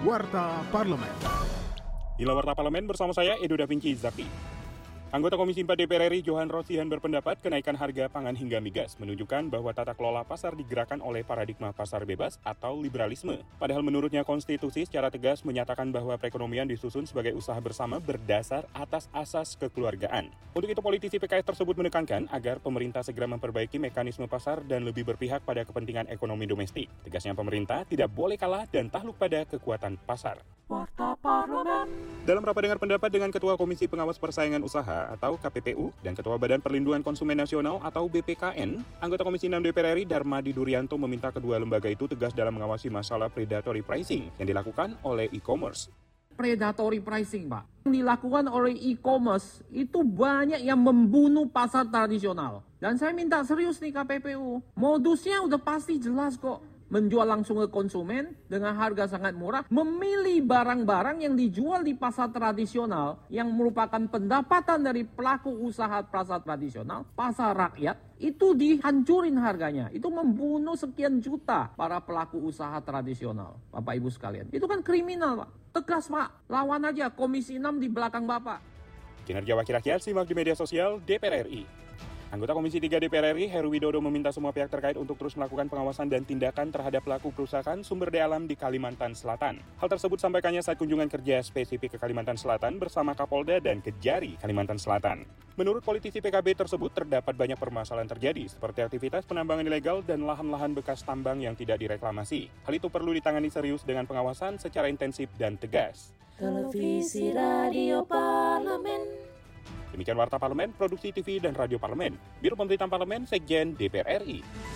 Warta Parlemen. Inilah Warta Parlemen bersama saya Edo Da Vinci Zaki. Anggota Komisi 4 DPR RI Johan Rosihan berpendapat kenaikan harga pangan hingga migas menunjukkan bahwa tata kelola pasar digerakkan oleh paradigma pasar bebas atau liberalisme. Padahal menurutnya konstitusi secara tegas menyatakan bahwa perekonomian disusun sebagai usaha bersama berdasar atas asas kekeluargaan. Untuk itu politisi PKS tersebut menekankan agar pemerintah segera memperbaiki mekanisme pasar dan lebih berpihak pada kepentingan ekonomi domestik. Tegasnya pemerintah tidak boleh kalah dan takluk pada kekuatan pasar. Parlemen. Dalam rapat dengar pendapat dengan Ketua Komisi Pengawas Persaingan Usaha atau KPPU dan Ketua Badan Perlindungan Konsumen Nasional atau BPKN, anggota Komisi 6 DPR RI Darmadi Durianto meminta kedua lembaga itu tegas dalam mengawasi masalah predatory pricing yang dilakukan oleh e-commerce. Predatory pricing, Pak. Yang dilakukan oleh e-commerce itu banyak yang membunuh pasar tradisional. Dan saya minta serius nih KPPU. Modusnya udah pasti jelas kok menjual langsung ke konsumen dengan harga sangat murah, memilih barang-barang yang dijual di pasar tradisional yang merupakan pendapatan dari pelaku usaha pasar tradisional, pasar rakyat, itu dihancurin harganya. Itu membunuh sekian juta para pelaku usaha tradisional, Bapak Ibu sekalian. Itu kan kriminal, Pak. Tegas, Pak. Lawan aja Komisi 6 di belakang Bapak. Kinerja Wakil Rakyat simak di media sosial DPR RI. Anggota Komisi 3 DPR RI, Heru Widodo meminta semua pihak terkait untuk terus melakukan pengawasan dan tindakan terhadap pelaku perusahaan sumber daya alam di Kalimantan Selatan. Hal tersebut sampaikannya saat kunjungan kerja spesifik ke Kalimantan Selatan bersama Kapolda dan Kejari Kalimantan Selatan. Menurut politisi PKB tersebut terdapat banyak permasalahan terjadi seperti aktivitas penambangan ilegal dan lahan-lahan bekas tambang yang tidak direklamasi. Hal itu perlu ditangani serius dengan pengawasan secara intensif dan tegas. Televisi Radio Parlemen. Demikian Warta Parlemen, Produksi TV dan Radio Parlemen, Biro Pemberitaan Parlemen, Sekjen DPR RI.